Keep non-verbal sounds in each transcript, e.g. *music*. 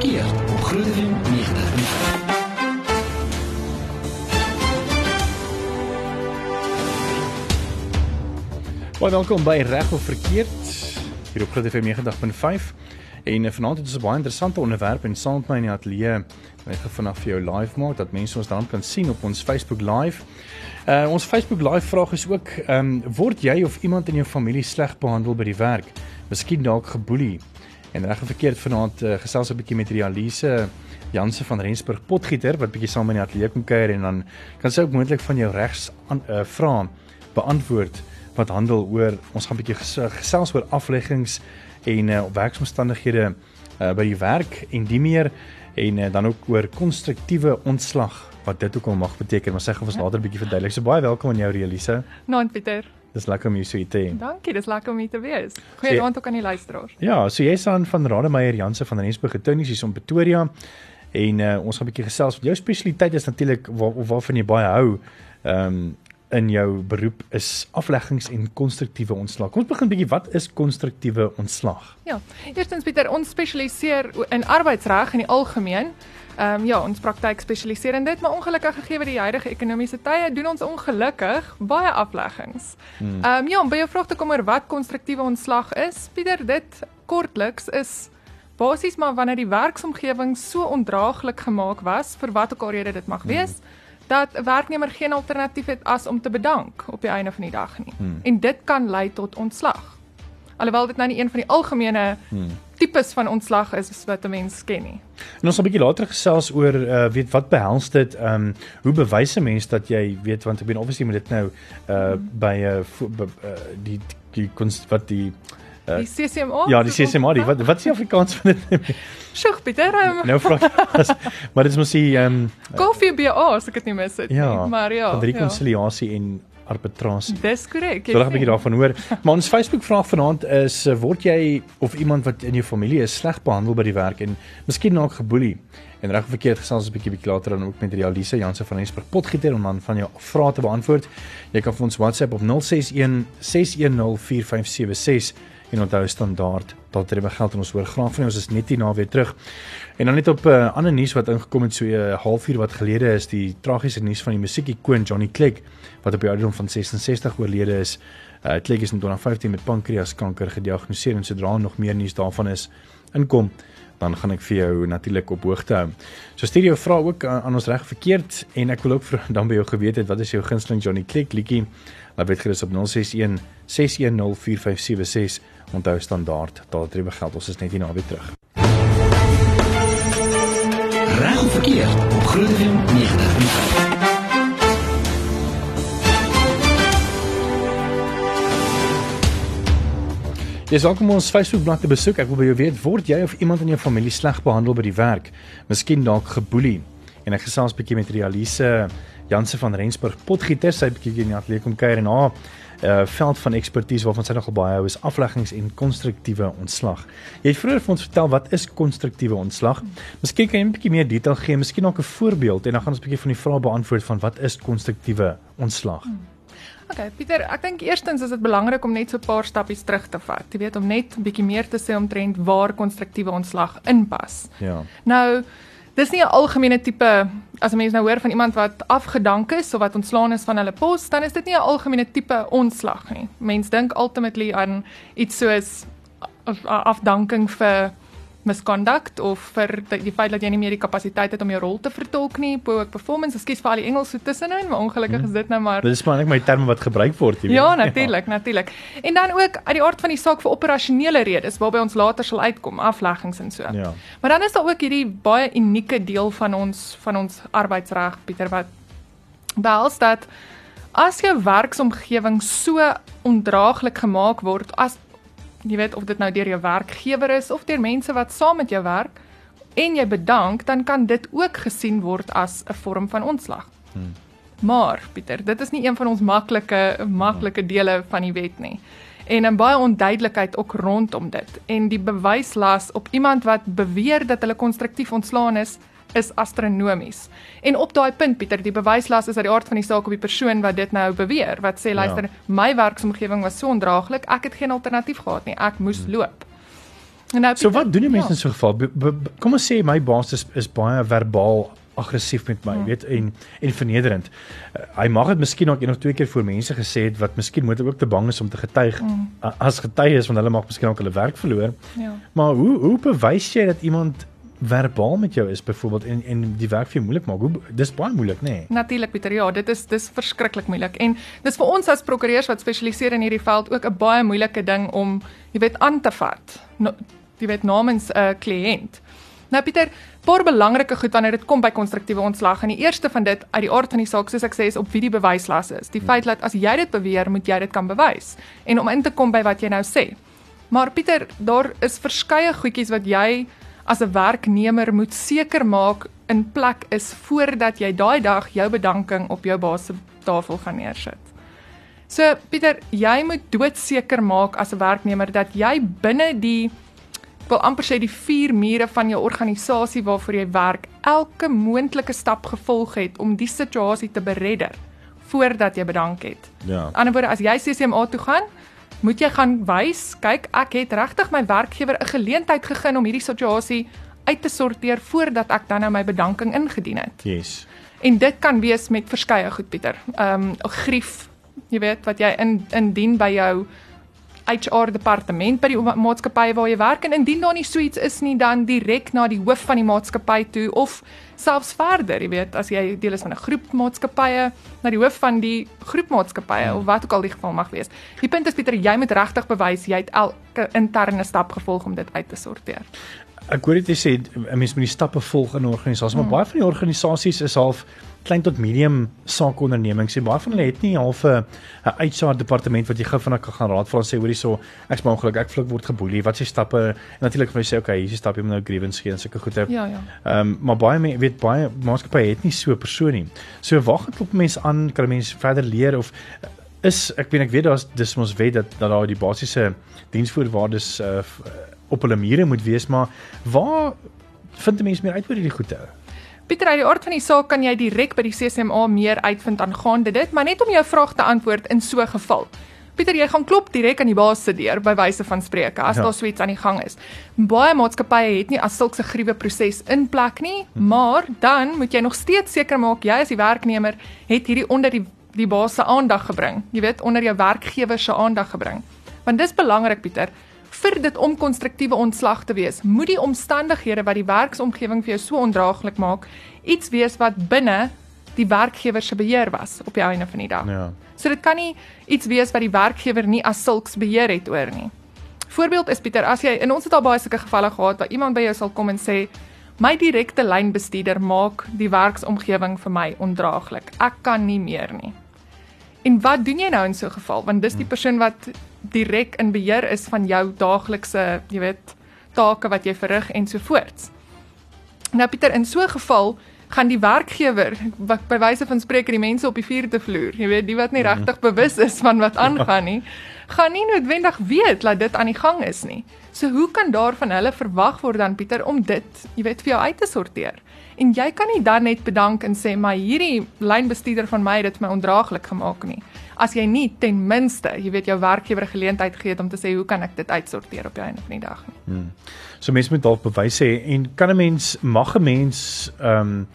verkeer op Groot FM 90.5. Baie welkom by Reg of Verkeerd hier op Groot FM 90.5. En uh, vanaand het ons 'n baie interessante onderwerp en saam met my in die ateljee net vanaf vir jou live maak dat mense ons dan kan sien op ons Facebook live. Uh ons Facebook live vraag is ook ehm um, word jy of iemand in jou familie sleg behandel by die werk? Miskien dalk geboelie. En reg of verkeerd vanaand uh, gesels 'n bietjie met Rialise Janse van Rensburg Potgieter wat bietjie saam in die ateljee kom kuier en dan kan sy ook moontlik van jou regs uh, vra beantwoord wat handel oor ons gaan bietjie gesels oor afleggings en uh, werksomstandighede uh, by die werk en die meer en uh, dan ook oor konstruktiewe ontslag wat dit ook al mag beteken maar sê gou ons later 'n bietjie verduidelik. So baie welkom aan jou Elise. Nou, Pieter. Dis lekker om jou so te hê. Dankie, dis lekker om hier te wees. Goeie aand ook aan die luisteraars. Ja, so jy's aan van Rademeier Janse van Rensburg Getuinies hier in Pretoria en uh, ons gaan 'n bietjie gesels. Jou spesialiteit is natuurlik waar, waarvan jy baie hou. Ehm um, in jou beroep is afleggings en konstruktiewe ontslag. Kom ons begin bietjie wat is konstruktiewe ontslag? Ja. Eerstens Pieter, ons spesialiseer in arbeidsreg in die algemeen. Ehm um, ja, ons praktyk spesialiseer in dit, maar ongelukkig gegee die huidige ekonomiese tye doen ons ongelukkig baie afleggings. Hmm. Ehm um, ja, om by jou vraag te kom oor wat konstruktiewe ontslag is, Pieter, dit kortliks is basies maar wanneer die werksomgewing so ondraaglik gemaak was vir wat ook al rede dit mag wees. Hmm dat 'n werknemer geen alternatief het as om te bedank op die einde van die dag nie. Hmm. En dit kan lei tot ontslag. Alhoewel dit nou nie een van die algemene hmm. tipes van ontslag is wat 'n mens ken nie. En ons sal 'n bietjie later gesels oor uh, weet wat behels dit ehm um, hoe bewys 'n mens dat jy weet want ek bedoel obviously moet dit nou uh by 'n uh, uh, die die kunst wat die Uh, die CCMA? Ja, die CCMA, die, wat wat is die Afrikaans van dit? *laughs* Sjoe, Pieter. Um, nou vra ek. *laughs* Maar dit is mos die ehm um, Koffie BA as ek dit nie mis het ja, nie. Maar ja. Van rekonsiliasie ja. en arbitrasie. Dis korrek. Wil ek 'n bietjie daarvan hoor. Maar ons Facebook vraag vanaand is eh, word jy of iemand wat in jou familie is sleg behandel by die werk en miskien dalk geboelie? En reg verkeerd gesels 'n bietjie bietjie later dan ook met Rialise Janse van Rensburg Potgieter om dan van jou vrae te beantwoord. Jy kan vir ons WhatsApp op 061 610 4576 en onthou standaard dat dit begeld en ons hoor graag van jou ons is net hier na weer terug. En dan net op 'n uh, eh, ander nuus wat ingekom het so 'n uh, halfuur wat gelede is die tragiese nuus van die musiekikoon Johnny Clegg wat op die ouderdom van 66 oorlede is. Uh, Clegg is in 2015 met pankreaskanker gediagnoseer en sodra nog meer nuus daarvan is inkom dan gaan ek vir jou natuurlik op hoogte hou. So stuur jou vrae ook aan ons reg verkeerd en ek wil ook *laughs* vir dan by jou geweet het wat is jou gunsteling Johnny Clegg liedjie? Laat weet gerus op 061 610 4576 Onthou standaard, daardie geld, ons is net hier naby terug. Reg verkeer op Groenewyn 90. Dis ook om ons Facebook-bladsy te besoek. Ek wil by jou weet, word jy of iemand in jou familie sleg behandel by die werk? Miskien dalk geboelie. En ek gesels 'n bietjie met Rialise Janse van Rensburg Potgieter, sy bietjie in die ateljee kom kuier en haar uh veld van ekspertise waarvan sy nogal baie hou is afleggings en konstruktiewe ontslag. Jy het vroeër vir ons vertel wat is konstruktiewe ontslag? Miskien kan jy 'n bietjie meer detail gee, miskien ook 'n voorbeeld en dan gaan ons 'n bietjie van die vrae beantwoord van wat is konstruktiewe ontslag? Hmm. Oké, okay, Pieter, ek dink eerstens is dit belangrik om net so 'n paar stappies terug te vat. Jy weet om net 'n bietjie meer te sê omtrent waar konstruktiewe ontslag inpas. Ja. Nou, dis nie 'n algemene tipe as 'n mens nou hoor van iemand wat afgedank is of wat ontslaan is van hulle pos, dan is dit nie 'n algemene tipe ontslag nie. Mense dink ultimately aan iets soos afdanking vir misconduct of vir die feit dat jy nie meer die kapasiteit het om jou rol te vertolk nie, poor performance, ekskuus vir al die Engels so tussenin, maar ongelukkig is dit nou maar Dit is maar net my terme wat gebruik word, jy weet. Ja, natuurlik, ja. natuurlik. En dan ook uit die aard van die saak vir operasionele redes waarby ons later sal uitkom, afleggings en so. Ja. Maar dan is daar ook hierdie baie unieke deel van ons van ons arbeidsreg, Pieter, wat behels dat as jou werksomgewing so ondraaglik gemaak word as jy weet of dit nou deur jou werkgewer is of deur mense wat saam met jou werk en jy bedank, dan kan dit ook gesien word as 'n vorm van ontslag. Hmm. Maar Pieter, dit is nie een van ons maklike maklike dele van die wet nie. En 'n baie onduidelikheid ook rondom dit. En die bewyslas op iemand wat beweer dat hulle konstruktief ontslaan is, is astronomies. En op daai punt Pieter, die bewyslas is uit die aard van die saak op die persoon wat dit nou beweer, wat sê luister, ja. my werksomgewing was so ondraaglik, ek het geen alternatief gehad nie, ek moes hmm. loop. Nou, So Pieter, wat doen die mense ja. in so 'n geval? Be, be, be- kom ons sê my baas is is baie verbaal aggressief met my, mm. weet en en vernederend. Uh, hy mag dit miskien ook een of twee keer voor mense gesê het wat miskien moet ook te bang is om te getuig mm. uh, as getuies want hulle mag miskien ook hulle werk verloor. Ja. Maar hoe hoe bewys jy dat iemand verbaal met jou is byvoorbeeld en en die werk vir jou moeilik maak? Hoe dis baie moeilik, nê? Nee. Natuurlik Pieter, ja, dit is dis verskriklik moeilik en dis vir ons as prokureurs wat spesialiseer in hierdie veld ook 'n baie moeilike ding om jy weet aan te vat. No, jy weet namens 'n uh, kliënt. Nou Pieter, paar belangrike goed wanneer dit kom by konstruktiewe ontslag en die eerste van dit uit die aard van die saak soos ek sê is op wie die bewyslas is. Die feit dat as jy dit beweer, moet jy dit kan bewys. En om in te kom by wat jy nou sê. Maar Pieter, daar is verskeie goedjies wat jy as 'n werknemer moet seker maak in plek is voordat jy daai dag jou bedanking op jou baas se tafel gaan neersit. So Pieter, jy moet doodseker maak as 'n werknemer dat jy binne die wil amper sê die vier mure van jou organisasie waarvoor jy werk, elke moontlike stap gevolg het om die situasie te beredder voordat jy bedank het. Ja. Aan die ander woorde, as jy CCMA toe gaan, moet jy gaan wys, kyk, ek het regtig my werkgewer 'n geleentheid gegee om hierdie situasie uit te sorteer voordat ek dan nou my bedanking ingedien het. Yes. En dit kan wees met verskeie goed Pieter. Ehm um, grief, jy weet wat jy in indien by jou HR departement by die ma- maatskappy waar jy werk en indien daar nie so iets is nie dan direk na die hoof van die maatskappy toe of selfs verder, jy weet, as jy deel is van 'n groep maatskappye na die hoof van die groep maatskappye of wat ook al die geval mag wees. Die punt is Pieter, jy moet regtig bewys jy het elke interne stap gevolg om dit uit te sorteer. Ek hoor dit jy sê 'n mens moet die stappe volg in 'n organisasie, maar baie van die organisasies is half klein tot medium saakondernemings en baie van hulle het nie half 'n HR departement wat jy gou vinnig kan gaan raad vra en sê hoorie so ek's maar ongelukkig ek vlug word geboelie wat is die stappe en natuurlik van jy sê okay hier is die stap jy moet nou grievance gee en sulke goede Ja, ja. Ehm um, maar baie me- weet baie maatskappye het nie so 'n persoon nie. So waar gaan klop mense aan kan 'n mens verder leer of uh, is ek weet ek weet daar's dis mos wet dat dat daar die basiese diensvoorwaardes uh, op hulle mure moet wees, maar waar vind 'n mens meer uit oor hierdie goede? Pieter, uit die aard van die saak kan jy direk by die CCMA meer uitvind aangaande dit, maar net om jou vraag te antwoord in so 'n geval. Pieter, jy gaan klop direk aan die baas se deur by wyse van spreke as Ja. daar so iets aan die gang is. Baie maatskappye het nie as sulke gruwe proses in plek nie, Mhm. maar dan moet jy nog steeds seker maak jy as die werknemer het hierdie onder die die baas se aandag gebring. Jy weet, onder jou werkgewer se aandag gebring. Want dis belangrik, Pieter. Vir dit om konstruktiewe ontslag te wees, moet die omstandighede wat die werksomgewing vir jou so ondraaglik maak, iets wees wat binne die werkgewer se beheer was op die einde van die dag. Ja. So dit kan nie iets wees wat die werkgewer nie as sulks beheer het oor nie. Voorbeeld is Pieter, as jy in ons het al baie sulke gevalle gehad waar iemand by jou sal kom en sê my direkte lynbestuurder maak die werksomgewing vir my ondraaglik. Ek kan nie meer nie. En wat doen jy nou in so 'n geval? Want dis die persoon wat direk in beheer is van jou daaglikse, jy weet, take wat jy verrig en so voorts. Nou Pieter, in so 'n geval gaan die werkgewer by wyse van spreek die mense op die vierde vloer, jy weet, die wat nie regtig bewus is van wat *laughs* aangaan nie, gaan nie noodwendig weet dat dit aan die gang is nie. So hoe kan daar van hulle verwag word dan Pieter om dit, jy weet, vir jou uit te sorteer? En jy kan nie dan net bedank en sê maar hierdie lynbestuurder van my het dit vir my ondraaglik gemaak nie. As jy nie ten minste, jy weet jou werkgewer geleentheid gee het om te sê hoe kan ek dit uitsorteer op die einde van die dag nie. So mense moet dalk bewys hê en kan 'n mens mag 'n mens ehm um,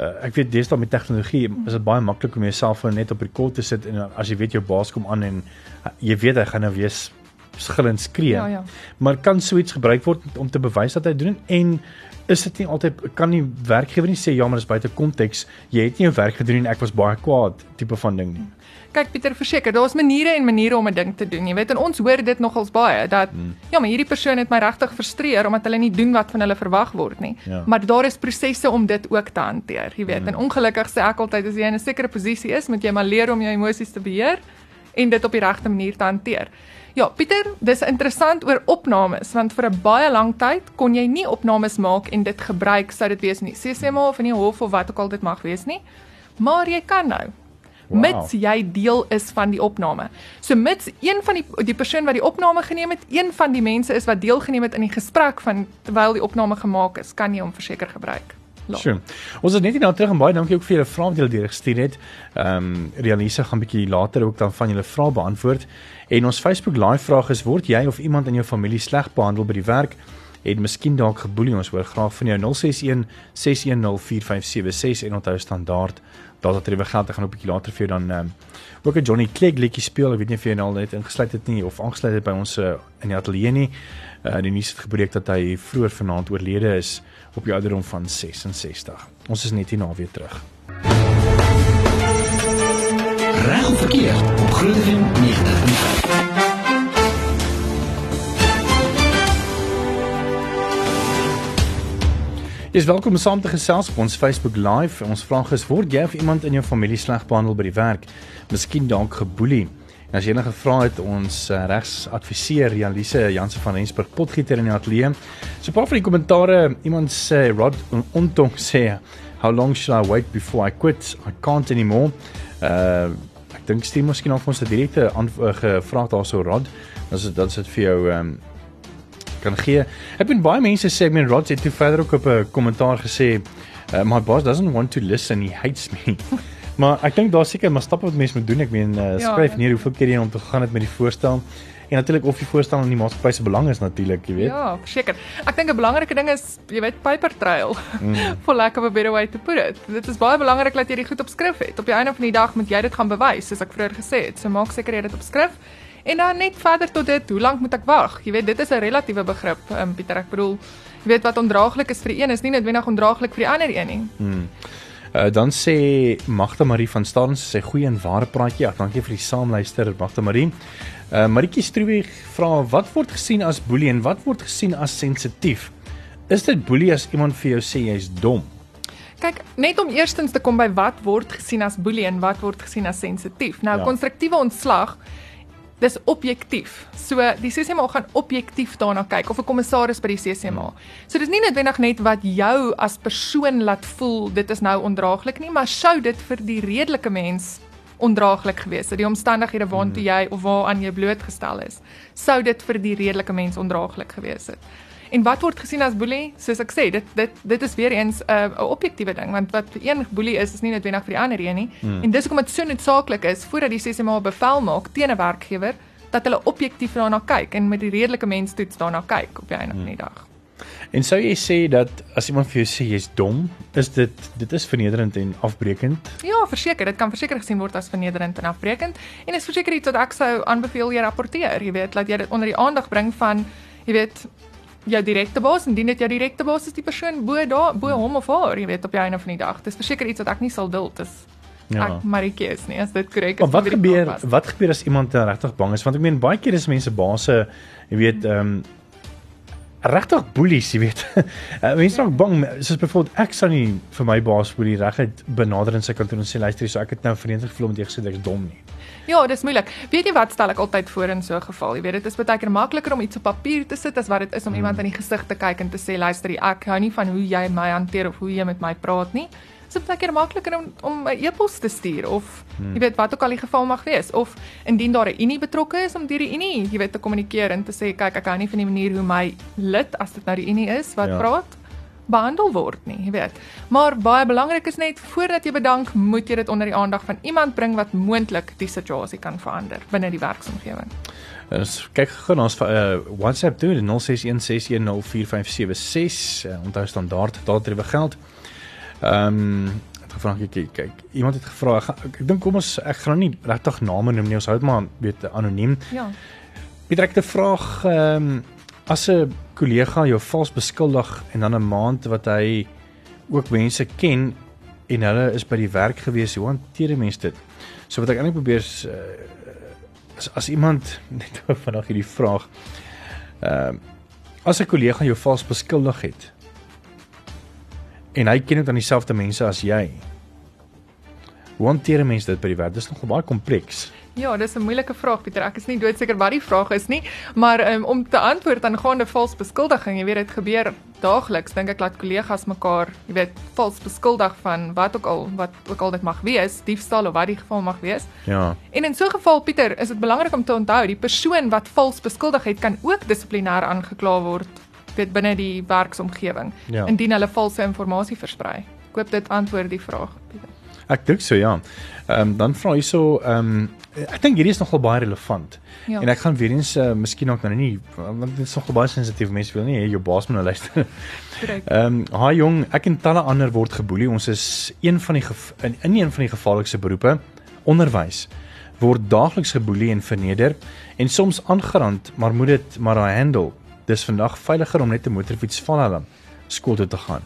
uh, ek weet deesdae met tegnologie is dit baie maklik om jou selfoon net op rekord te sit en as jy weet jou baas kom aan en uh, jy weet hy gaan nou weer s- gillend skree. Ja, ja. Maar kan so iets gebruik word om te bewys dat hy doen en is dit nie altyd kan die werkgewer nie sê ja maar dis buite konteks jy het nie jou werk gedoen en ek was baie kwaad tipe van ding nie. Kyk Pieter, verseker, daar's maniere en maniere om 'n ding te doen. Jy weet, en ons hoor dit nogals baie dat mm. ja, maar hierdie persoon het my regtig frustreer omdat hulle nie doen wat van hulle verwag word nie. Ja. Maar daar is prosesse om dit ook te hanteer, jy weet. Mm. En ongelukkig sê ek altyd as jy in 'n sekere posisie is, moet jy maar leer om jou emosies te beheer en dit op die regte manier te hanteer. Ja, Pieter, dis interessant oor opnames want vir 'n baie lang tyd kon jy nie opnames maak en dit gebruik sou dit wees in die CCMA of in die hof of wat ook al dit mag wees nie. Maar jy kan nou Wow. mits jy deel is van die opname. So mits een van die die persoon wat die opname geneem het, een van die mense is wat deelgeneem het in die gesprek van terwyl die opname gemaak is, kan jy hom verseker gebruik. Laat. Sure. Ons is net hier nou terug en baie dankie ook vir julle vrae wat julle deurgestuur het. Ehm um, Realisa gaan bietjie later ook dan van julle vrae beantwoord. En ons Facebook live vraag is word jy of iemand in jou familie sleg behandel by die werk? En miskien dalk geboelie ons hoor graag van jou 061 610 4576 en onthou standaard data terwyl geld ek gaan 'n bietjie later vir jou dan ehm um, ook 'n Johnny Clegg liedjie speel. Ek weet nie of jy nou al net ingesluit het nie of aangesluit het by ons uh, in die ateljee nie. Uh, die nuus het gebreek dat hy vroeër vanaand oorlede is op die ouderdom van 66. Ons is net hier na weer terug. Reg of verkeerd op Groot FM 90.5. Jy is welkom om saam te gesels op ons Facebook Live. Ons vraag is: word jy of iemand in jou familie sleg behandel by die werk? Miskien dalk geboelie? En as jy enige vrae het, ons uh, regsadviseur Jalise Jansen van Rensburg potgieter in die ateljee. So 'n paar van die kommentare, iemand sê Rod Ontong sê, "How long should I wait before I quit? I can't anymore." Uh ek dink Steve miskien vir ons 'n direkte antwoord gevra daarso Rod. Dan is dit vir jou ehm um, kan gee. Ek ben baie mense sê ek meen Rod het toe verder ook op 'n kommentaar gesê uh, my boss doesn't want to listen he hates me. *laughs* maar ek dink daar seker maar stappe wat mense moet doen. Ek meen uh, skryf neer hoeveel keer jy om te gaan het met die voorstel en natuurlik of die voorstel in die maatskappy se belang is natuurlik, jy weet. Ja, verseker. Ek dink 'n belangrike ding is, jy weet, paper trail. Mm. *laughs* For lack of a better way to put it. Dit is baie belangrik dat jy dit goed op skrif het. Op die einde van die dag moet jy dit gaan bewys, soos ek vroeër gesê het. So maak seker jy dit op skrif. En dan net verder tot dit, hoe lank moet ek wag? Jy weet, dit is 'n relatiewe begrip, um, Pieter. Ek bedoel, jy weet wat ondraaglik is vir die een is nie noodwendig ondraaglik vir die ander een nie. Hmm. Uh, dan sê Magda Marie van Staden sê goeie en ware praatjie. Ja, dankie vir die saamluister, Magda Marie. Uh Maritjie Stroewig vra wat word gesien as boelie en wat word gesien as sensitief? Is dit boelie as iemand vir jou sê jy's dom? Kyk, net om eerstens te kom by wat word gesien as boelie en wat word gesien as sensitief. Nou, Ja. konstruktiewe ontslag dis objektief. So die CCMA gaan objektief daarna kyk of 'n kommissaris by die CCMA. So dis nie noodwendig net wat jou as persoon laat voel dit is nou ondraaglik nie, maar sou dit vir die redelike mens ondraaglik gewees het, die omstandighede waartoe jy of waaraan jy blootgestel is, sou dit vir die redelike mens ondraaglik gewees het. En wat word gesien as boelie? Soos ek sê, dit dit dit is weer eens 'n uh, 'n objektiewe ding want wat vir een boelie is, is nie noodwendig vir die ander een nie. Hmm. En dis hoekom dit so noodsaaklik is voordat die 'n bevel maak teen 'n werkgewer dat hulle objektief daarna kyk en met die redelike mens toets daarna kyk op die einde van die dag. En sou jy sê dat as iemand vir jou sê jy's dom, is dit dit is vernederend en afbreekend? Ja, verseker, dit kan verseker gesien word as vernederend en afbreekend en is verseker iets wat ek sou aanbeveel jy rapporteer, jy weet, laat jy dit onder die aandag bring van jy weet jou direkte baas en dien dit jou direkte baas is die persoon bo daar bo hom of haar, jy weet op die einde van die dag. Dis verseker iets wat ek nie sal duld is. Ja. Ek Maritjie is nie as dit korrek is. Maar wat gebeur wat gebeur as iemand regtig bang is? Want ek meen baie keer is mense baase, jy weet, ehm um, regtig boelies, jy weet. Uh, *laughs* mense raak bang, soos byvoorbeeld ek sou nie vir my baas boelie reguit benader in sy kantoor en sê luister, so ek het nou verenigd gevoel omdat jy gesê het ek's dom nie. Ja, dis moeilik. Weet jy wat stel ek altyd voor in so 'n geval? Jy weet, dit is baie keer makliker om iets op papier te sit as wat dit is om hmm. iemand in die gesig te kyk en te sê, luister, ek hou nie van hoe jy my hanteer of hoe jy met my praat nie. Is baie keer makliker om om 'n e-pos te stuur of hmm. jy weet wat ook al die geval mag wees of indien daar 'n unie betrokke is om deur die unie, jy weet, te kommunikeer en te sê, kyk, ek hou nie van die manier hoe my lid as dit nou die unie is wat Ja. praat behandel word nie, jy weet. Maar baie belangrik is net voordat jy bedank, moet jy dit onder die aandag van iemand bring wat moontlik die situasie kan verander binne die werksomgewing. Ons kyk gou na ons uh, WhatsApp toe, 0616104576. Uh, onthou standaard daardie geld. Ehm um, het gevra kyk kyk. Iemand het gevra ek, ek, ek dink kom ons ek gaan nie regtig name noem nie. Ons hou dit maar weet anoniem. Ja. Pieter ek het 'n vraag ehm um, as 'n kollega jou vals beskuldig en dan 'n maand wat hy ook mense ken en hulle is by die werk gewees, hoe hanteer 'n mens dit? So wat ek eintlik probeer is uh, as as iemand *laughs* net nou vandag hierdie vraag ehm uh, as 'n kollega jou vals beskuldig het en hy ken dit aan dieselfde mense as jy. Hoe hanteer 'n mens dit by die werk? Dis nogal baie kompleks. Ja, dis 'n moeilike vraag Pieter. Ek is nie doodseker wat die vraag is nie, maar um, om te antwoord aangaande vals beskuldiging, jy weet dit gebeur daagliks. Dink ek laat kollegas mekaar, jy weet, vals beskuldig van wat ook al wat ook al dit mag wees, diefstal of wat die geval mag wees. Ja. En in so 'n geval Pieter, is dit belangrik om te onthou die persoon wat vals beskuldig het kan ook dissiplinêr aangekla word weet binne die werksomgewing Ja. indien hulle valse inligting versprei. Ek hoop dit antwoord die vraag. Pieter. Ek dink so ja. Ehm um, dan vra hierso ehm um, ek dink hierdie is nogal baie relevant. Ja. En ek gaan weer eens uh, miskien ook nou nie want dit is nogal baie sensitief mense wil nie hê jou baas moet nou luister. Ehm um, haai jong, ek en talle ander word geboelie. Ons is een van die in, in een van die gevaarlikste beroepe, onderwys. Word daagliks geboelie en verneder en soms aangerand, maar moet dit maar handle. Dis vandag veiliger om net 'n motorfiets van hulle skool toe te gaan.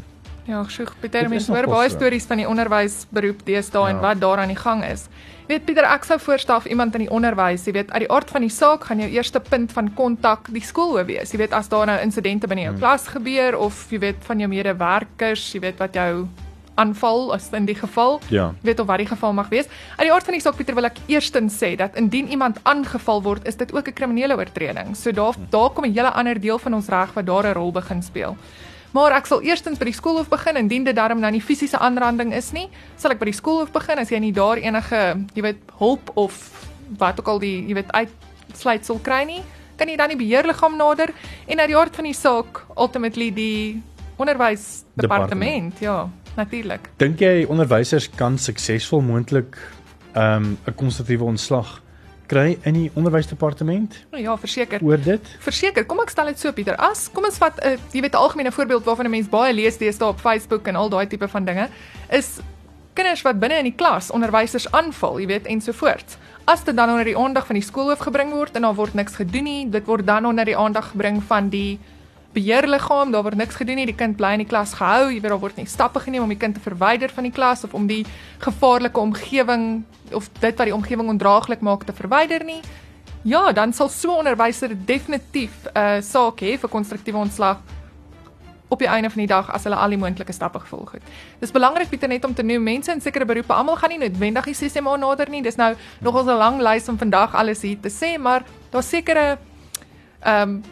Ja, sjoe, Pieter, mens hoor baie stories van die onderwysberoep deesdae en Ja. wat daar aan die gang is. Jy weet Pieter, ek sou voorstel vir iemand in die onderwys, jy weet, uit die aard van die saak gaan jou eerste punt van kontak die skool wees. Jy weet as daar nou insidente binne jou Hmm. klas gebeur of jy weet van jou medewerkers, jy weet wat jou aanval as in die geval. Ja. Weet of wat die geval mag wees. Uit die aard van die saak Pieter wil ek eerstens sê dat indien iemand aangeval word, is dit ook 'n kriminele oortreding. So daar daar kom 'n hele ander deel van ons reg wat daar 'n rol begin speel. Maar ek sal eerstens by die skoolhof begin indien dit darm nou nie fisiese aanranding is nie, sal ek by die skoolhof begin as jy nie daar enige, jy weet, hulp of wat ook al die, jy weet, uitsluitsel kry nie, kan jy dan die beheerliggaam nader en uit die aard van die saak ultimately die onderwysdepartement, ja, natuurlik. Dink jy onderwysers kan suksesvol moontlik ehm um, 'n konstruktiewe ontslag kry in die onderwysdepartement Ja, verseker. oor dit? Verseker, kom ek stel dit so Pieter. As kom ons vat 'n uh, jy weet 'n algemene voorbeeld waarvan 'n mens baie lees deesdae op Facebook en al daai tipe van dinge is kinders wat binne in die klas onderwysers aanval, jy weet ensovoorts. As dit dan onder die aandag van die skoolhoof gebring word en daar word niks gedoen nie, dit word dan onder die aandag gebring van die beheerliggaam, daar word niks gedoen nie, die kind bly in die klas gehou, jy weet daar word nie stappe geneem om die kind te verwyder van die klas of om die gevaarlike omgewing of dit wat die omgewing ondraaglik maak te verwyder nie. Ja, dan sal so 'n onderwyser definitief 'n uh, saak hê vir konstruktiewe ontslag op die einde van die dag as hulle al die moontlike stappe gevolg het. Dis belangrik Pieter net om te noem mense in sekere beroepe almal gaan nie noodwendig die CCMA nader nie. Dis nou nogal 'n lang lys om vandag alles hier te sê, maar daar's sekere ehm um,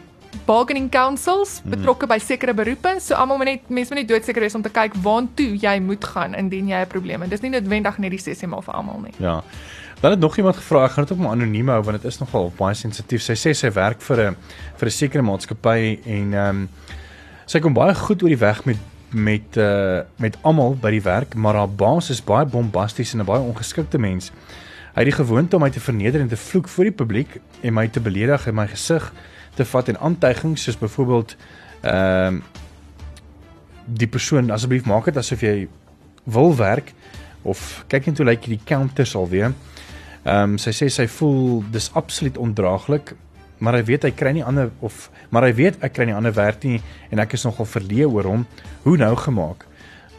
bargaining councils betrokke by sekere beroepe. So almal moet net mense moet net doodseker wees om te kyk waantoe jy moet gaan indien jy 'n probleem het. Dis nie noodwendig net die CCMA vir almal nie. Ja. Dan het nog iemand gevra, ek gaan dit ook maar anoniem hou want dit is nogal baie sensitief. Sy sê sy werk vir 'n vir 'n sekere maatskappy en ehm um, sy kom baie goed oor die weg met met uh met almal by die werk, maar haar baas is baie bombasties en 'n baie ongeskikte mens. Hy het die gewoonte om my te verneder en te vloek voor die publiek en my te beledig in my gesig te vat en aantuigings soos byvoorbeeld ehm um, die persoon asseblief maak dit asof jy wil werk of kyk net hoe lyk hierdie counters alweer. Ehm um, sy sê sy voel dis absoluut ondraaglik, maar hy weet hy kry nie ander of maar hy weet ek kry nie ander werk nie en ek is nogal verleë oor hom. Hoe nou gemaak?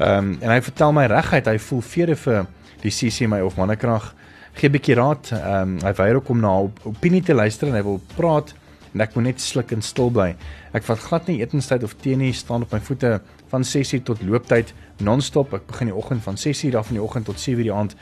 Ehm um, en hy vertel my reguit hy voel vrede vir die CCMA of mannekrag. Gee 'n bietjie raad. Ehm um, hy weier ook om na op, opinie te luister en hy wil praat en ek moet net sluk en stil bly. Ek vat glad nie etenstyd of tee nie, staan op my voete van 6:00 tot looptyd non-stop. Ek begin die oggend van 6:00 af in die oggend tot 7:00 die aand.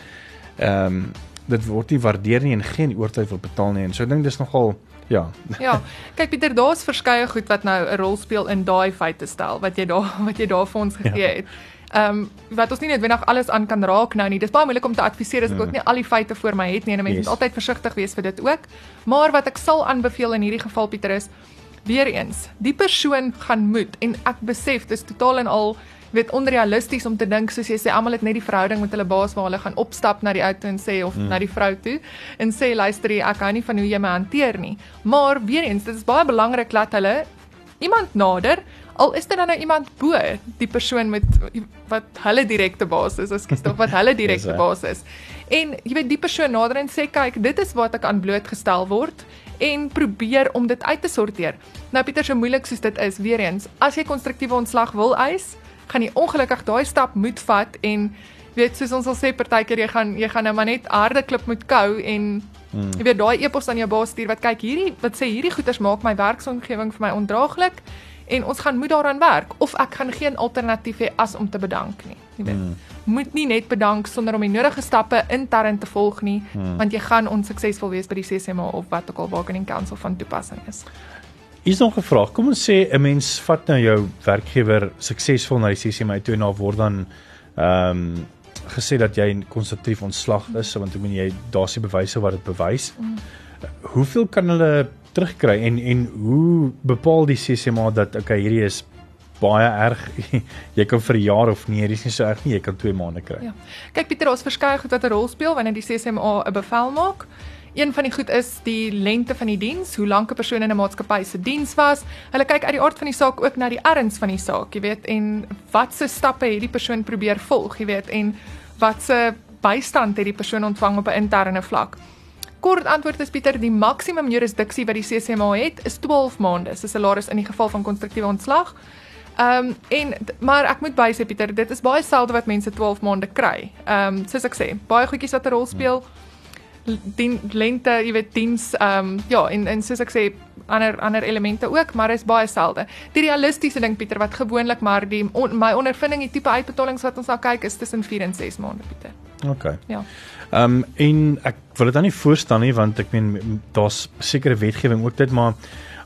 Ehm um, dit word nie waardeer nie en geen oortyd wil betaal nie en so ek dink dis nogal ja. *laughs* Ja, kyk Pieter, daar's verskeie goed wat nou 'n rol speel in daai feite stel wat jy daar wat jy daar vir ons gegee Ja. Ehm um, wat ons nie noodwendig alles aan kan raak nou nie. Dis baie moeilik om te adviseer as ek Ja. ook nie al die feite voor my het nie en 'n mens Yes. moet altyd versigtig wees vir dit ook. Maar wat ek sal aanbeveel in hierdie geval Pieter is weer eens, die persoon gaan moet en ek besef dis totaal en al weet onrealisties om te dink soos jy sê almal het net die verhouding met hulle baas waar hulle gaan opstap na die auto en sê of mm. na die vrou toe en sê luister jy, ek hou nie van hoe jy my hanteer nie. Maar weer eens, dit is baie belangrik dat hulle iemand nader al is dit dan nou iemand bo die persoon met wat hulle direkte baas is, ekskuus tog wat hulle *laughs* direkte baas is. En jy weet die persoon nader en sê kyk, dit is wat ek aan blootgestel word en probeer om dit uit te sorteer. Nou Pieter, so moeilik soos dit is, weer eens, as jy konstruktiewe ontslag wil eis, gaan jy ongelukkig daai stap moet vat en weet soos ons al sê partykeer jy gaan jy gaan nou maar net harde klip moet kou en hmm. jy weet daai e-pos aan jou baas stuur wat kyk hierdie wat sê hierdie goeders maak my werksomgewing vir my ondraaglik en ons gaan moet daaraan werk of ek gaan geen alternatief hê as om te bedank nie. Jy weet. Hmm. Moet nie net bedank sonder om die nodige stappe intern te volg nie, hmm. want jy gaan onsuksesvol wees by die CCMA of wat ook al bargaining council van toepassing is. Hier's nog 'n vraag. Kom ons sê 'n mens vat nou jou werkgewer suksesvol na die CCMA toe en daar word dan ehm um, gesê dat jy konstruktief ontslag is want ek meen jy daar's die bewyse wat dit bewys. Mm. Hoeveel kan hulle terugkry en en hoe bepaal die CCMA dat okay hierdie is baie erg *laughs* jy kan vir jaar of nee dis nie so erg nie jy kan 2 maande kry. Ja. Kyk Pieter, ons verskeie goed wat 'n rol speel wanneer die CCMA 'n bevel maak. Een van die goed is die lengte van die diens, hoe lank 'n persoon in 'n maatskappy se diens was. Hulle kyk uit die aard van die saak ook na die erns van die saak, jy weet, en watse stappe het die persoon probeer volg, jy weet, en watse bystand het die persoon ontvang op 'n interne vlak. Kort antwoord is Pieter, die maksimum jurisdiksie wat die CCMA het is 12 maande se salaris in die geval van konstruktiewe ontslag. Ehm um, en maar ek moet bysê Pieter, dit is baie selde wat mense 12 maande kry. Ehm um, soos ek sê, baie goedjies wat 'n rol speel. Dien lente, jy weet diens ehm um, ja, en en soos ek sê ander ander elemente ook, maar is baie selde. Die realistiese ding Pieter wat gewoonlik maar die on, my ondervinding die tipe uitbetalings wat ons na kyk is tussen 4 en 6 maande Pieter. OK. Ja. Ehm um, en ek wil dit dan nie voorstaan nie want ek meen daar's sekere wetgewing ook dit maar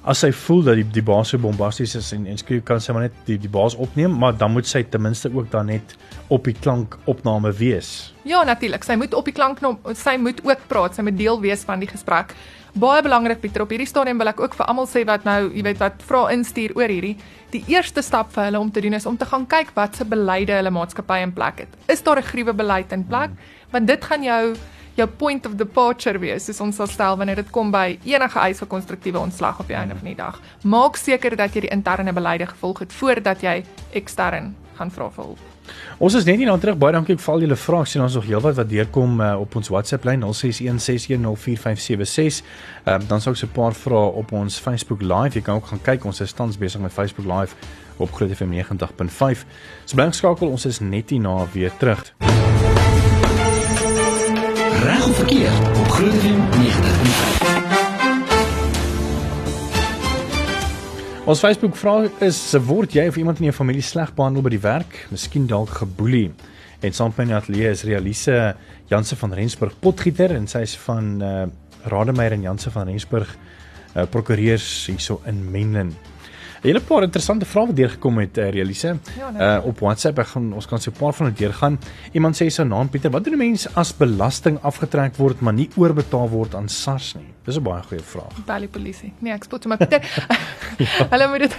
as sy voel dat die die baas so bombasties is en en skryf kan sy maar net die die baas opneem, maar dan moet sy ten minste ook dan net op die klank opname wees. Ja, natuurlik. Sy moet op die klank sy moet ook praat, sy moet deel wees van die gesprek. Baie belangrik Pieter, op hierdie stadium wil ek ook vir almal sê wat nou, jy weet wat vra instuur oor hierdie. Die eerste stap vir hulle om te doen is om te gaan kyk wat se beleide hulle maatskappy in plek het. Is daar 'n gruwe beleid in plek? Want dit gaan jou jou point of departure wees, soos ons sal stel wanneer dit kom by enige eis vir konstruktiewe ontslag op die einde van die dag. Maak seker dat jy die interne beleide gevolg het voordat jy ekstern gaan vra vir hulp. Ons is net nie nou terug baie dankie vir al julle vrae. Sien ons nog heelwat wat deurkom uh, op ons WhatsApp lyn 0616104576. Ehm um, dan sou ek so 'n paar vrae op ons Facebook Live. Jy kan ook gaan kyk. Ons is tans besig met Facebook Live op Groot FM 90.5. So bly geskakel. Ons is net hier na weer terug. Reg of verkeerd op Groot FM 90.5. Ons Facebook vraag is: word jy of iemand in jou familie sleg behandel by die werk? Miskien dalk geboelie? En saam met my ateljee is Realise Janse van Rensburg potgieter en sy is van uh, Rademeier en Janse van Rensburg uh, prokureurs hierso in Menlyn. 'n hele paar interessante vrae wat deurgekom het uh, Relise. Ja, nee. uh op WhatsApp ek gaan ons kan so 'n paar van dit deurgaan. Iemand sê sy naam Pieter, wat doen 'n mens as belasting afgetrek word maar nie oorbetaal word aan SARS nie? Dis 'n baie goeie vraag. Bel die polisie. Nee, ek spot maar Pieter. ja. *laughs* *laughs* Hulle moet dit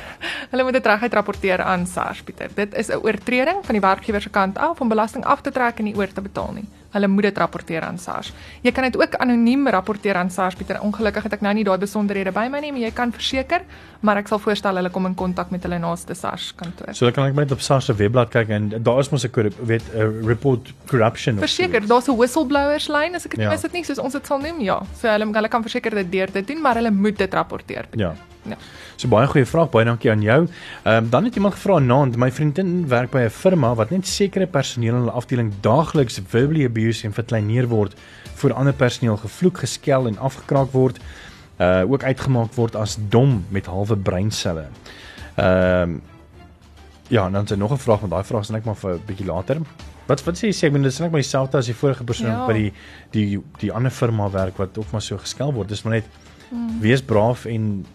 hulle moet dit reguit rapporteer aan SARS Pieter. Dit is 'n oortreding van die werkgewer se kant af om belasting af te trek en nie oor te betaal nie. Hulle moet dit rapporteer aan SARS. Jy kan dit ook anoniem rapporteer aan SARS Pieter. Ongelukkig het ek nou nie daai besonderhede by my nie, maar jy kan verseker, maar ek sal voorstel hulle kom in kontak met hulle naaste SARS kantoor. So kan ek net op SARS se webblad kyk en daar is mos 'n weet 'n report corruption. Verseker, daar's 'n whistleblowers lyn as ek dit ja. mis dit nie, soos ons dit sal noem, ja. So hulle hulle kan verseker dit deur te doen, maar hulle moet dit rapporteer. Pieter. Ja. Ja. So baie goeie vraag, baie dankie aan jou. Ehm um, dan het iemand gevra naand, my vriendin werk by 'n firma wat net sekere personeel in hulle afdeling daagliks verbally abuse en verkleineer word voor ander personeel gevloek, geskel en afgekraak word. Uh ook uitgemaak word as dom met halwe breinselle. Ehm um, Ja, dan het nog 'n vraag, maar daai vraag is net maar vir 'n bietjie later. Wat wat sê jy sê ek bedoel dis net maar dieselfde as die vorige persoon ja. by die die die ander firma werk wat ook maar so geskel word. Dis maar net hmm. wees braaf en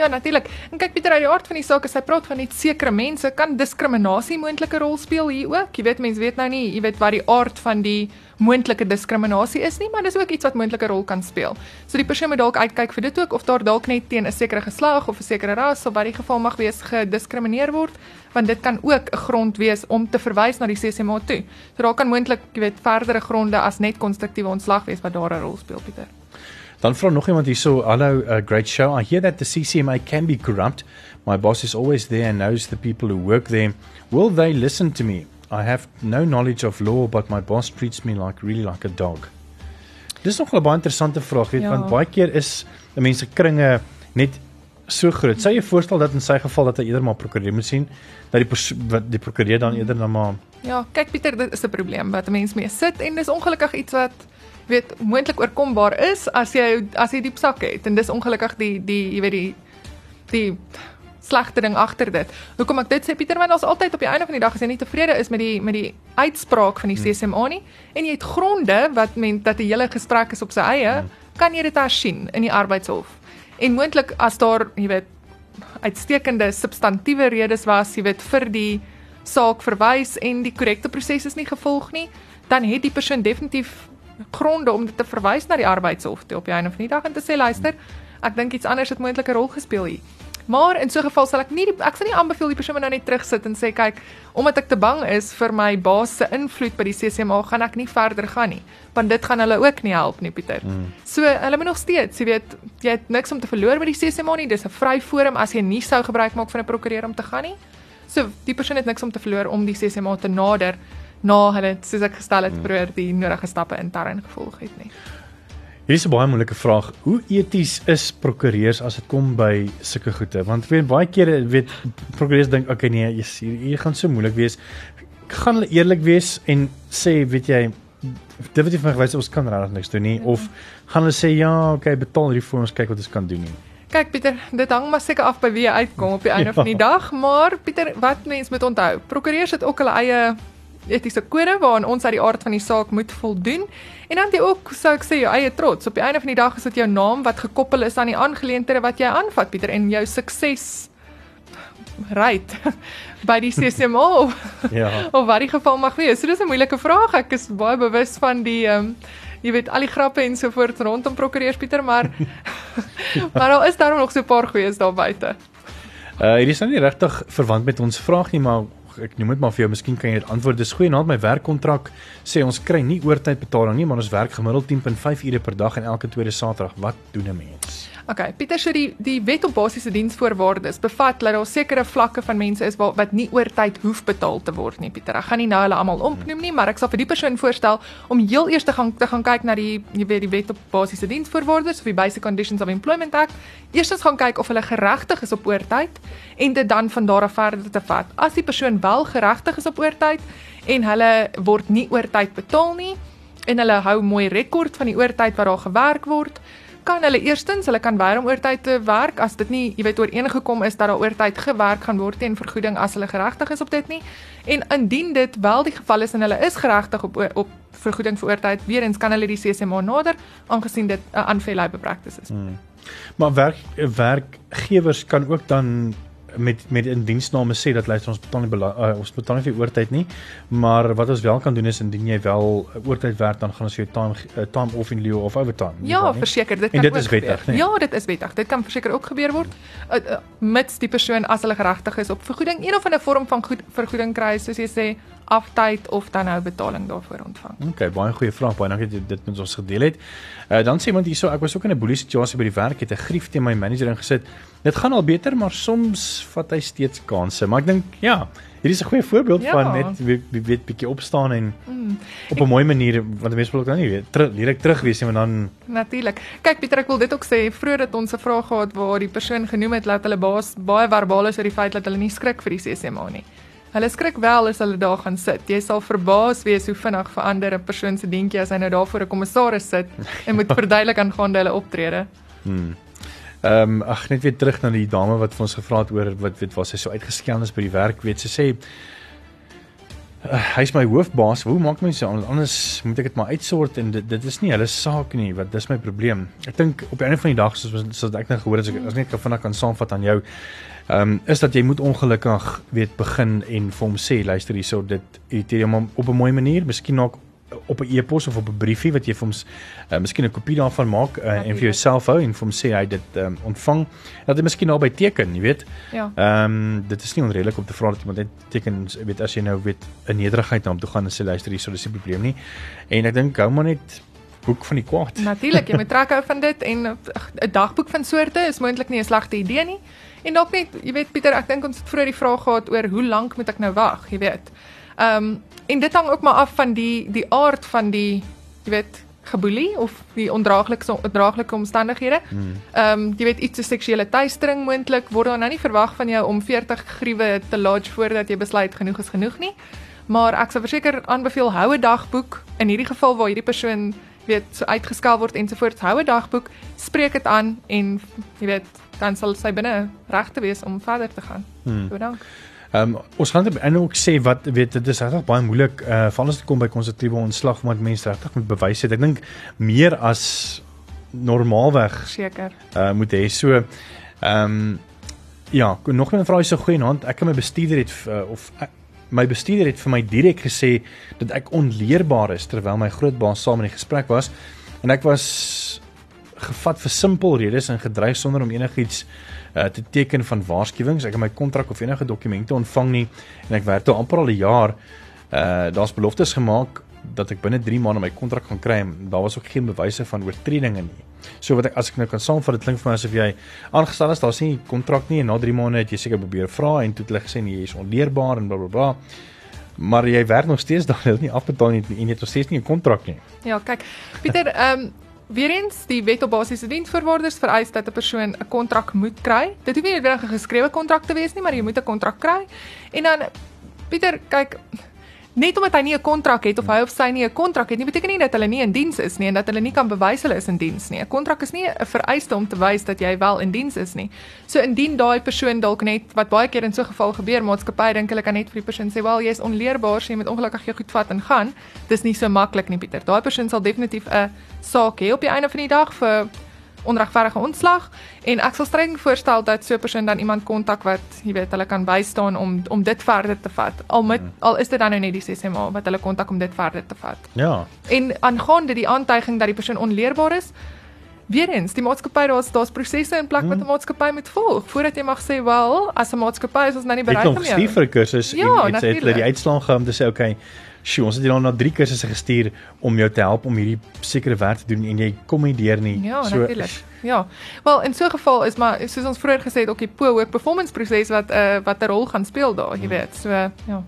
Ja, natuurlik. En kyk Pieter, uit die aard van die saak, as hy praat van net sekere mense, kan diskriminasie moontlike rol speel hier ook. Jy weet mense weet nou nie, jy weet wat die aard van die moontlike diskriminasie is nie, maar dis ook iets wat moontlike rol kan speel. So die persoon moet dalk uitkyk vir dit ook of daar dalk net teen 'n sekere geslag of 'n sekere ras of wat die geval mag wees gediskrimineer word, want dit kan ook 'n grond wees om te verwys na die CCMA toe. So daar kan moontlik, jy weet, verdere gronde as net konstruktiewe ontslag wees wat daar 'n rol speel, Pieter. Dan vra nog iemand hierso, "Hallo, uh, great show. I hear that the CCMA can be corrupt. My boss is always there and knows the people who work there. Will they listen to me? I have no knowledge of law, but my boss treats me like really like a dog." Dis nog 'n baie interessante vraag, weet, ja. want baie keer is mense kringe net so groot. Sê jy voorstel dat in sy geval dat hy eerder maar prokureur moet sien, dat die wat die prokureur dan eerder dan maar Ja, kyk Pieter, dit is 'n probleem wat 'n mens mee sit en dis ongelukkig iets wat weet moontlik oorkombaar is as jy as jy diep sak het en dis ongelukkig die die jy weet die die slegte ding agter dit. Hoekom ek dit sê Pieter, want ons altyd op die einde van die dag as jy nie tevrede is met die met die uitspraak van die hmm. CCMA nie en jy het gronde wat men dat die hele gesprek is op sy eie, hmm. kan jy dit hersien in die arbeidshof. En moontlik as daar, jy weet, uitstekende substantiewe redes was, jy weet, vir die saak verwys en die korrekte proses is nie gevolg nie, dan het die persoon definitief gronde om dit te verwys na die arbeidshof toe op die einde van die dag en te sê luister, Ek dink iets anders het moontlik 'n rol gespeel hier. Maar in so 'n geval sal ek nie die, ek sal nie aanbeveel die persoon nou net terugsit en sê kyk, omdat ek te bang is vir my baas se invloed by die CCMA, gaan ek nie verder gaan nie, want dit gaan hulle ook nie help nie, Pieter. Mm. So hulle moet nog steeds, jy weet, jy het niks om te verloor by die CCMA nie. Dis 'n vry forum as jy nie sou gebruik maak van 'n prokureur om te gaan nie. So die persoon het niks om te verloor om die CCMA te nader na hulle soos ek gestel het, probeer die nodige stappe intern gevolg het nie. Hier is 'n baie moeilike vraag. Hoe eties is prokureurs as dit kom by sulke goede? Want weet baie kere weet prokureurs dink okay nee, hier, hier gaan so moeilik wees. Gaan hulle eerlik wees en sê, weet jy, dit wat jy vir my gewys ons kan regtig niks doen nie ja. of gaan hulle sê ja, okay, betaal hierdie vir ons kyk wat ons kan doen nie. Kyk Pieter, dit hang maar seker af by wie jy uitkom op die einde ja. *laughs* van die dag, maar Pieter, wat mense moet onthou, prokureurs het ook hulle eie etiese kode waaraan ons uit die aard van die saak moet voldoen. En dan jy ook sou ek sê jou eie trots. Op die einde van die dag is dit jou naam wat gekoppel is aan die aangeleenthede wat jy aanvat Pieter en jou sukses right *laughs* by die CCMO. *laughs* ja. Of wat die geval mag wees. So dis 'n moeilike vraag. Ek is baie bewus van die ehm um, jy weet al die grappe en so voort rondom prokureurs Pieter, maar *laughs* maar daar is daar nog so 'n paar goeies daar buite. Uh hierdie is nou nie regtig verwant met ons vraag nie, maar ek noem dit maar vir jou, miskien kan jy dit antwoord. Dis goeie naam my werkkontrak sê ons kry nie oortyd betaling nie, maar ons werk gemiddeld 10.5 ure per dag en elke tweede Saterdag. Wat doen 'n mens? Okay, Pieter sê die die wet op basiese diensvoorwaardes bevat dat daar sekere vlakke van mense is wat wat nie oortyd hoef betaal te word nie, Pieter. Ek gaan nie nou hulle almal opnoem nie, maar ek sal vir die persoon voorstel om heel eers te gaan te gaan kyk na die jy weet die wet op basiese diensvoorwaardes of die Basic Conditions of Employment Act. Eerstens gaan kyk of hulle geregtig is op oortyd en dit dan van daar af verder te vat. As die persoon wel geregtig is op oortyd en hulle word nie oortyd betaal nie en hulle hou mooi rekord van die oortyd wat daar gewerk word, kan hulle eerstens, hulle kan weier om oortyd te werk as dit nie, jy weet, ooreengekom is dat daar oortyd gewerk gaan word teen vergoeding as hulle geregtig is op dit nie. En indien dit wel die geval is en hulle is geregtig op op vergoeding vir oortyd, weer eens kan hulle die CCMA nader aangesien dit 'n uh, unfair labor practice is. Hmm. Maar werk werkgewers kan ook dan met met in diensname sê dat luister ons betaal nie uh, ons betaal nie vir oortyd nie maar wat ons wel kan doen is indien jy wel oortyd werk dan gaan ons jou time uh, time off in lieu of overtime ja verseker dit kan en dit is wettig nee. ja dit is wettig. Dit kan verseker ook gebeur word uh, uh, mits die persoon as hulle geregtig is op vergoeding een of ander vorm van goed vergoeding kry soos jy sê aftyd of dan nou betaling daarvoor ontvang. OK, baie goeie vraag. Baie dankie dat jy dit met ons gedeel het. Uh dan sê iemand hierso, ek was ook in 'n boelie situasie by die werk, het 'n grief teen my manager ingesit. Dit gaan al beter, maar soms vat hy steeds kansse. Maar ek dink, ja, hier is 'n goeie voorbeeld ja. van net wie weet bietjie opstaan en mm. op 'n mooi manier want mense wil ook dan nie weet, ter, leer ek terug wees en dan Natuurlik. Kyk Pieter, ek wil dit ook sê, vroeër het ons 'n vraag gehad waar die persoon genoem het dat hulle baas baie verbaal is oor die feit dat hulle nie skrik vir die CCMA nie. Hulle skrik wel as hulle daar gaan sit. Jy sal verbaas wees hoe vinnig verander 'n persoon se dingetjie as hy nou daar voor 'n kommissaris sit en moet *laughs* verduidelik aangaande hulle optrede. Hmm. Ehm um, ag net weer terug na die dame wat vir ons gevra het oor wat weet was sy so uitgeskelm is by die werk, weet sy sê uh, hy's my hoofbaas. Hoe maak mense anders moet ek dit maar uitsort en dit dit is nie hulle saak nie, wat dis my probleem. Ek dink op die einde van die dag soos soos ek nou gehoor het, as ek as net kan vinnig kan saamvat aan jou ehm um, is dat jy moet ongelukkig weet begin en vir hom sê luister hierso dit irriteer hom op 'n mooi manier, miskien ook op 'n e-pos of op 'n briefie wat jy vir hom uh, miskien 'n kopie daarvan maak uh, en vir jouself hou en vir hom sê hy dit um, ontvang dat hy miskien naby teken, jy weet. Ja. Ehm um, dit is nie onredelik om te vra dat iemand net teken, weet as jy nou weet 'n nederigheid na hom toe gaan en sê luister hierso dis 'n probleem nie. En ek dink hou maar net boek van die kwaad. Natuurlik, jy moet *laughs* trek hou van dit en 'n dagboek van soorte is moontlik nie 'n slegte idee nie. En dalk net, jy weet Pieter, ek dink ons het vroeër die vraag gehad oor hoe lank moet ek nou wag, jy weet. Ehm um, en dit hang ook maar af van die die aard van die jy weet geboelie of die ondraaglike ondraaglike omstandighede. Hmm. Ehm um, jy weet iets so seksuele teistering moontlik word dan nou nie verwag van jou om 40 gruwe te lodge voordat jy besluit genoeg is genoeg nie. Maar ek sou verseker aanbeveel hou 'n dagboek in hierdie geval waar hierdie persoon weet so uitgeskel word ensovoorts hou 'n dagboek, spreek dit aan en jy weet dan sal sy binne reg te wees om verder te gaan. Hmm. So dank. Ehm um, ons gaan net ook sê wat weet dit is regtig baie moeilik uh veral as dit kom by konstruktiewe ontslag omdat mense regtig moet bewys het. Ek dink meer as normaalweg seker. Uh moet hê so ehm um, ja, nog 'n vraag is so goeie hand. Ek en my bestuurder het uh, of uh, my bestuurder het vir my direk gesê dat ek onleerbaar is terwyl my groot baas saam in die gesprek was en ek was gevat vir simpel redes en gedreig sonder om enigiets uh, te teken van waarskuwings. Ek het my kontrak of enige dokumente ontvang nie en ek werk toe amper al 'n jaar. Uh daar's beloftes gemaak dat ek binne 3 maande my kontrak gaan kry en daar was ook geen bewyse van oortredinge nie. So wat ek as ek nou kan saamvat, dit klink vir my asof jy aangestel is, daar's nie kontrak nie en na 3 maande het jy seker probeer vra en toe het hulle gesê nee, jy is onleerbaar en blablabla. Bla, bla. Maar jy werk nog steeds daar, hulle het nie afbetaal nie en jy het nog steeds nie 'n kontrak nie. Ja, kyk. Pieter, ehm um, weer eens die wet op basiese diensvoorwaardes vereis dat 'n persoon 'n kontrak moet kry. Dit hoef nie noodwendig 'n geskrewe kontrak te wees nie, maar jy moet 'n kontrak kry. En dan Pieter, kyk, net omdat hy nie 'n kontrak het of hy of sy nie 'n kontrak het nie, beteken nie dat hulle nie in diens is nie en dat hulle nie kan bewys hulle is in diens nie. 'n Kontrak is nie 'n vereiste om te wys dat jy wel in diens is nie. So indien daai persoon dalk net wat baie keer in so 'n geval gebeur, maatskappy dink hulle kan net vir die persoon sê, "Wel, jy is onleerbaar, so jy moet ongelukkig jou goed vat en gaan." Dis nie so maklik nie, Pieter. Daai persoon sal definitief 'n saak hê op die einde van die dag vir onregverdige ontslag en ek sal streng voorstel dat so 'n persoon dan iemand kontak wat jy weet hulle kan bystaan om om dit verder te vat. Al met hmm. al is dit dan nou net die CCMA wat hulle kontak om dit verder te vat. Ja. En aangaande die aantuiging dat die persoon onleerbaar is, weer eens, die maatskappy daar's daar's prosesse in plek hmm. wat 'n maatskappy moet volg voordat jy mag sê wel, as 'n maatskappy is ons nou nie bereid om jou. Ek het 'n kursus ja, en dit het die uitslag gehad om te sê okay, Sjoe, ons het jou na 3 kursusse gestuur om jou te help om hierdie sekere werk te doen en jy kom nie deur nie. Ja, so natuurlik. Ja. Wel, in so 'n geval is maar soos ons vroeër gesê het ook die PO ook performance proses wat 'n uh, eh, wat 'n rol gaan speel daar, jy hmm. weet. So, ja.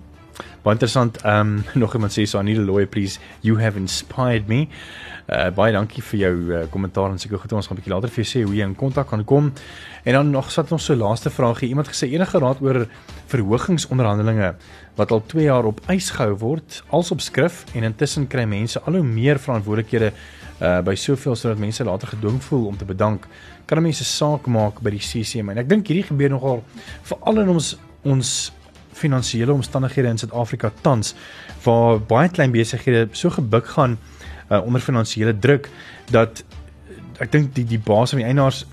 Baie interessant. Ehm um, *laughs* nog iemand sê so I need a lawyer please. You have inspired me. Uh baie dankie vir jou uh, kommentaar en seker goed ons gaan 'n bietjie later vir jou sê hoe jy in kontak kan kom. En dan nog sat ons so laaste vraagie. Iemand gesê enige raad oor verhogingsonderhandelinge wat al 2 jaar op ys gehou word, als op skrif en intussen kry mense al hoe meer verantwoordelikhede uh by soveel sodat mense later gedwing voel om te bedank. Kan mense saak maak by die CCM en ek dink hierdie gebeur nogal veral in ons ons finansiële omstandighede in Suid-Afrika tans waar baie klein besighede so gebuk gaan uh, onder finansiële druk dat ek dink die die baas van die eienaars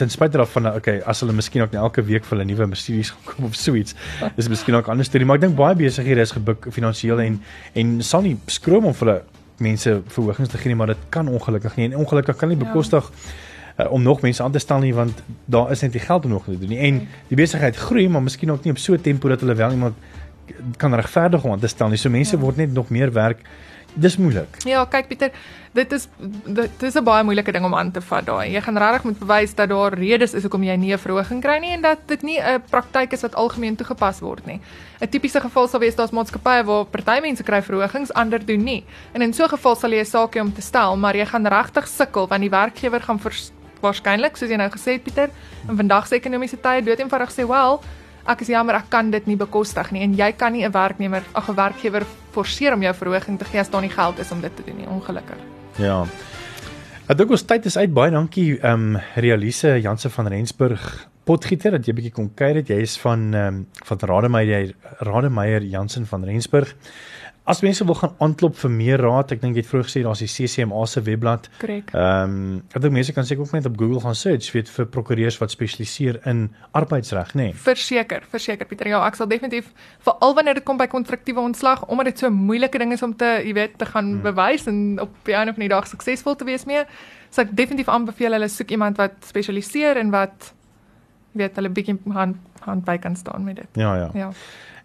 ten spyte daarvan okay as hulle miskien ook elke week vir hulle nuwe Mercedes gaan koop of so iets *laughs* is miskien ook anders storie maar ek dink baie besighede is gebuk finansiëel en en sal nie skroom om vir hulle mense verhogings te gee nie maar dit kan ongelukkig nie en ongelukkig kan nie ja. bekostig ja uh, om nog mense aan te stel nie want daar is net die geld om nog te doen nie. En die besigheid groei, maar miskien ook nie op so 'n tempo dat hulle wel iemand kan regverdig om aan te stel nie. So mense ja. word net nog meer werk. Dis moeilik. Ja, kyk Pieter, dit is dit is 'n baie moeilike ding om aan te vat daai. Jy gaan regtig moet bewys dat daar redes is hoekom jy nie 'n verhoging kry nie en dat dit nie 'n praktyk is wat algemeen toegepas word nie. 'n Tipiese geval sal wees daar's maatskappye waar party mense kry verhogings, ander doen nie. En in so 'n geval sal jy 'n saak hê om te stel, maar jy gaan regtig sukkel want die werkgewer gaan waarskynlik soos jy nou gesê het Pieter, in vandag se ekonomiese tye dood eenvoudig sê, "Wel, ek is jammer, ek kan dit nie bekostig nie." En jy kan nie 'n werknemer, ag 'n werkgewer forceer om jou verhoging te gee as daar nie geld is om dit te doen nie, ongelukkig. Ja. Ek dink ons tyd is uit. Baie dankie ehm um, Realise Janse van Rensburg. Potgieter dat jy bietjie kom kuier het. Jy is van ehm um, van Rademeier Rademeier Jansen van Rensburg. As mense wil gaan aanklop vir meer raad, ek dink jy het vroeër gesê daar's die CCMA se webblad. Korrek. Ehm, um, ek dink mense kan seker ook net op Google gaan search weet vir prokureurs wat spesialiseer in arbeidsreg, nê? Nee. Verseker, verseker Pieter. Ja, ek sal definitief veral wanneer dit kom by kontraktiewe ontslag, omdat dit so 'n moeilike ding is om te, jy weet, te gaan hmm. bewys en op die einde van die dag suksesvol te wees mee, sal ek definitief aanbeveel hulle soek iemand wat spesialiseer en wat jy weet, hulle bietjie hand hand by kan staan met dit. Ja, ja. Ja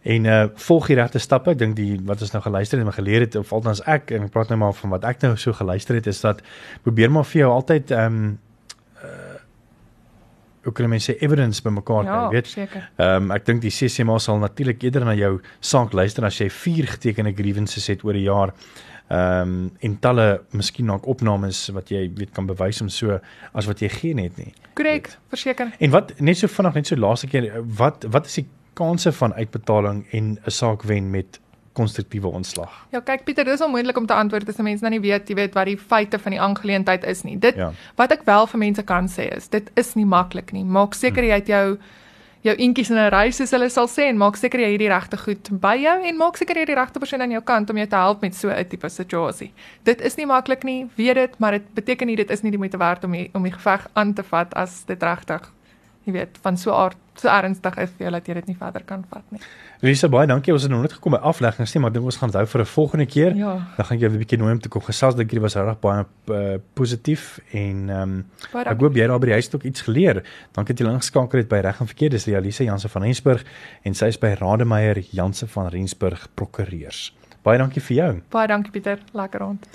en uh volg die regte stappe. Ek dink die wat ons nou geluister het en geleer het of althans ek en ek praat nou maar van wat ek nou so geluister het is dat probeer maar vir jou altyd ehm um, hoe kan mense evidence bymekaar kry, ja, weet? Ehm um, ek dink die CCMA sal natuurlik eerder na jou saak luister as jy vier getekende grievances het oor 'n jaar. Ehm um, en talle miskien ook opnames wat jy weet kan bewys om so as wat jy geen het nie. Korrek, verseker. En wat net so vinnig net so laaste keer wat wat is die kanse van uitbetaling en 'n saak wen met konstruktiewe ontslag? Ja, kyk Pieter, dis onmoontlik om te antwoord as mense nou nie weet, jy weet wat die feite van die aangeleentheid is nie. Dit ja. wat ek wel vir mense kan sê is, dit is nie maklik nie. Maak seker hm. jy het jou jou inkies in 'n reis soos hulle sal sê en maak seker jy het die regte goed by jou en maak seker jy het die regte persoon aan jou kant om jou te help met so 'n tipe situasie. Dit is nie maklik nie, weet dit, maar dit beteken nie dit is nie die moeite werd om die, om die geveg aan te vat as dit regtig jy weet van so 'n aard so ernstig is vir jou dat jy dit nie verder kan vat nie. Lisa baie dankie. Ons het nog net gekom by afleggings nie, maar dink ons gaan dit hou vir 'n volgende keer. Ja. Dan gaan ek jou 'n bietjie nooi om te kom gesels. Dink jy was regtig baie uh, positief en ehm um, ek hoop jy daar by die huis het ook iets geleer. Dankie dat jy ingeskakel het by Reg en Verkeerd. Dis Realise Jansen van Rensburg en sy is by Rademeier Jansen van Rensburg Prokureurs. Baie dankie vir jou. Baie dankie Pieter, lekker rond.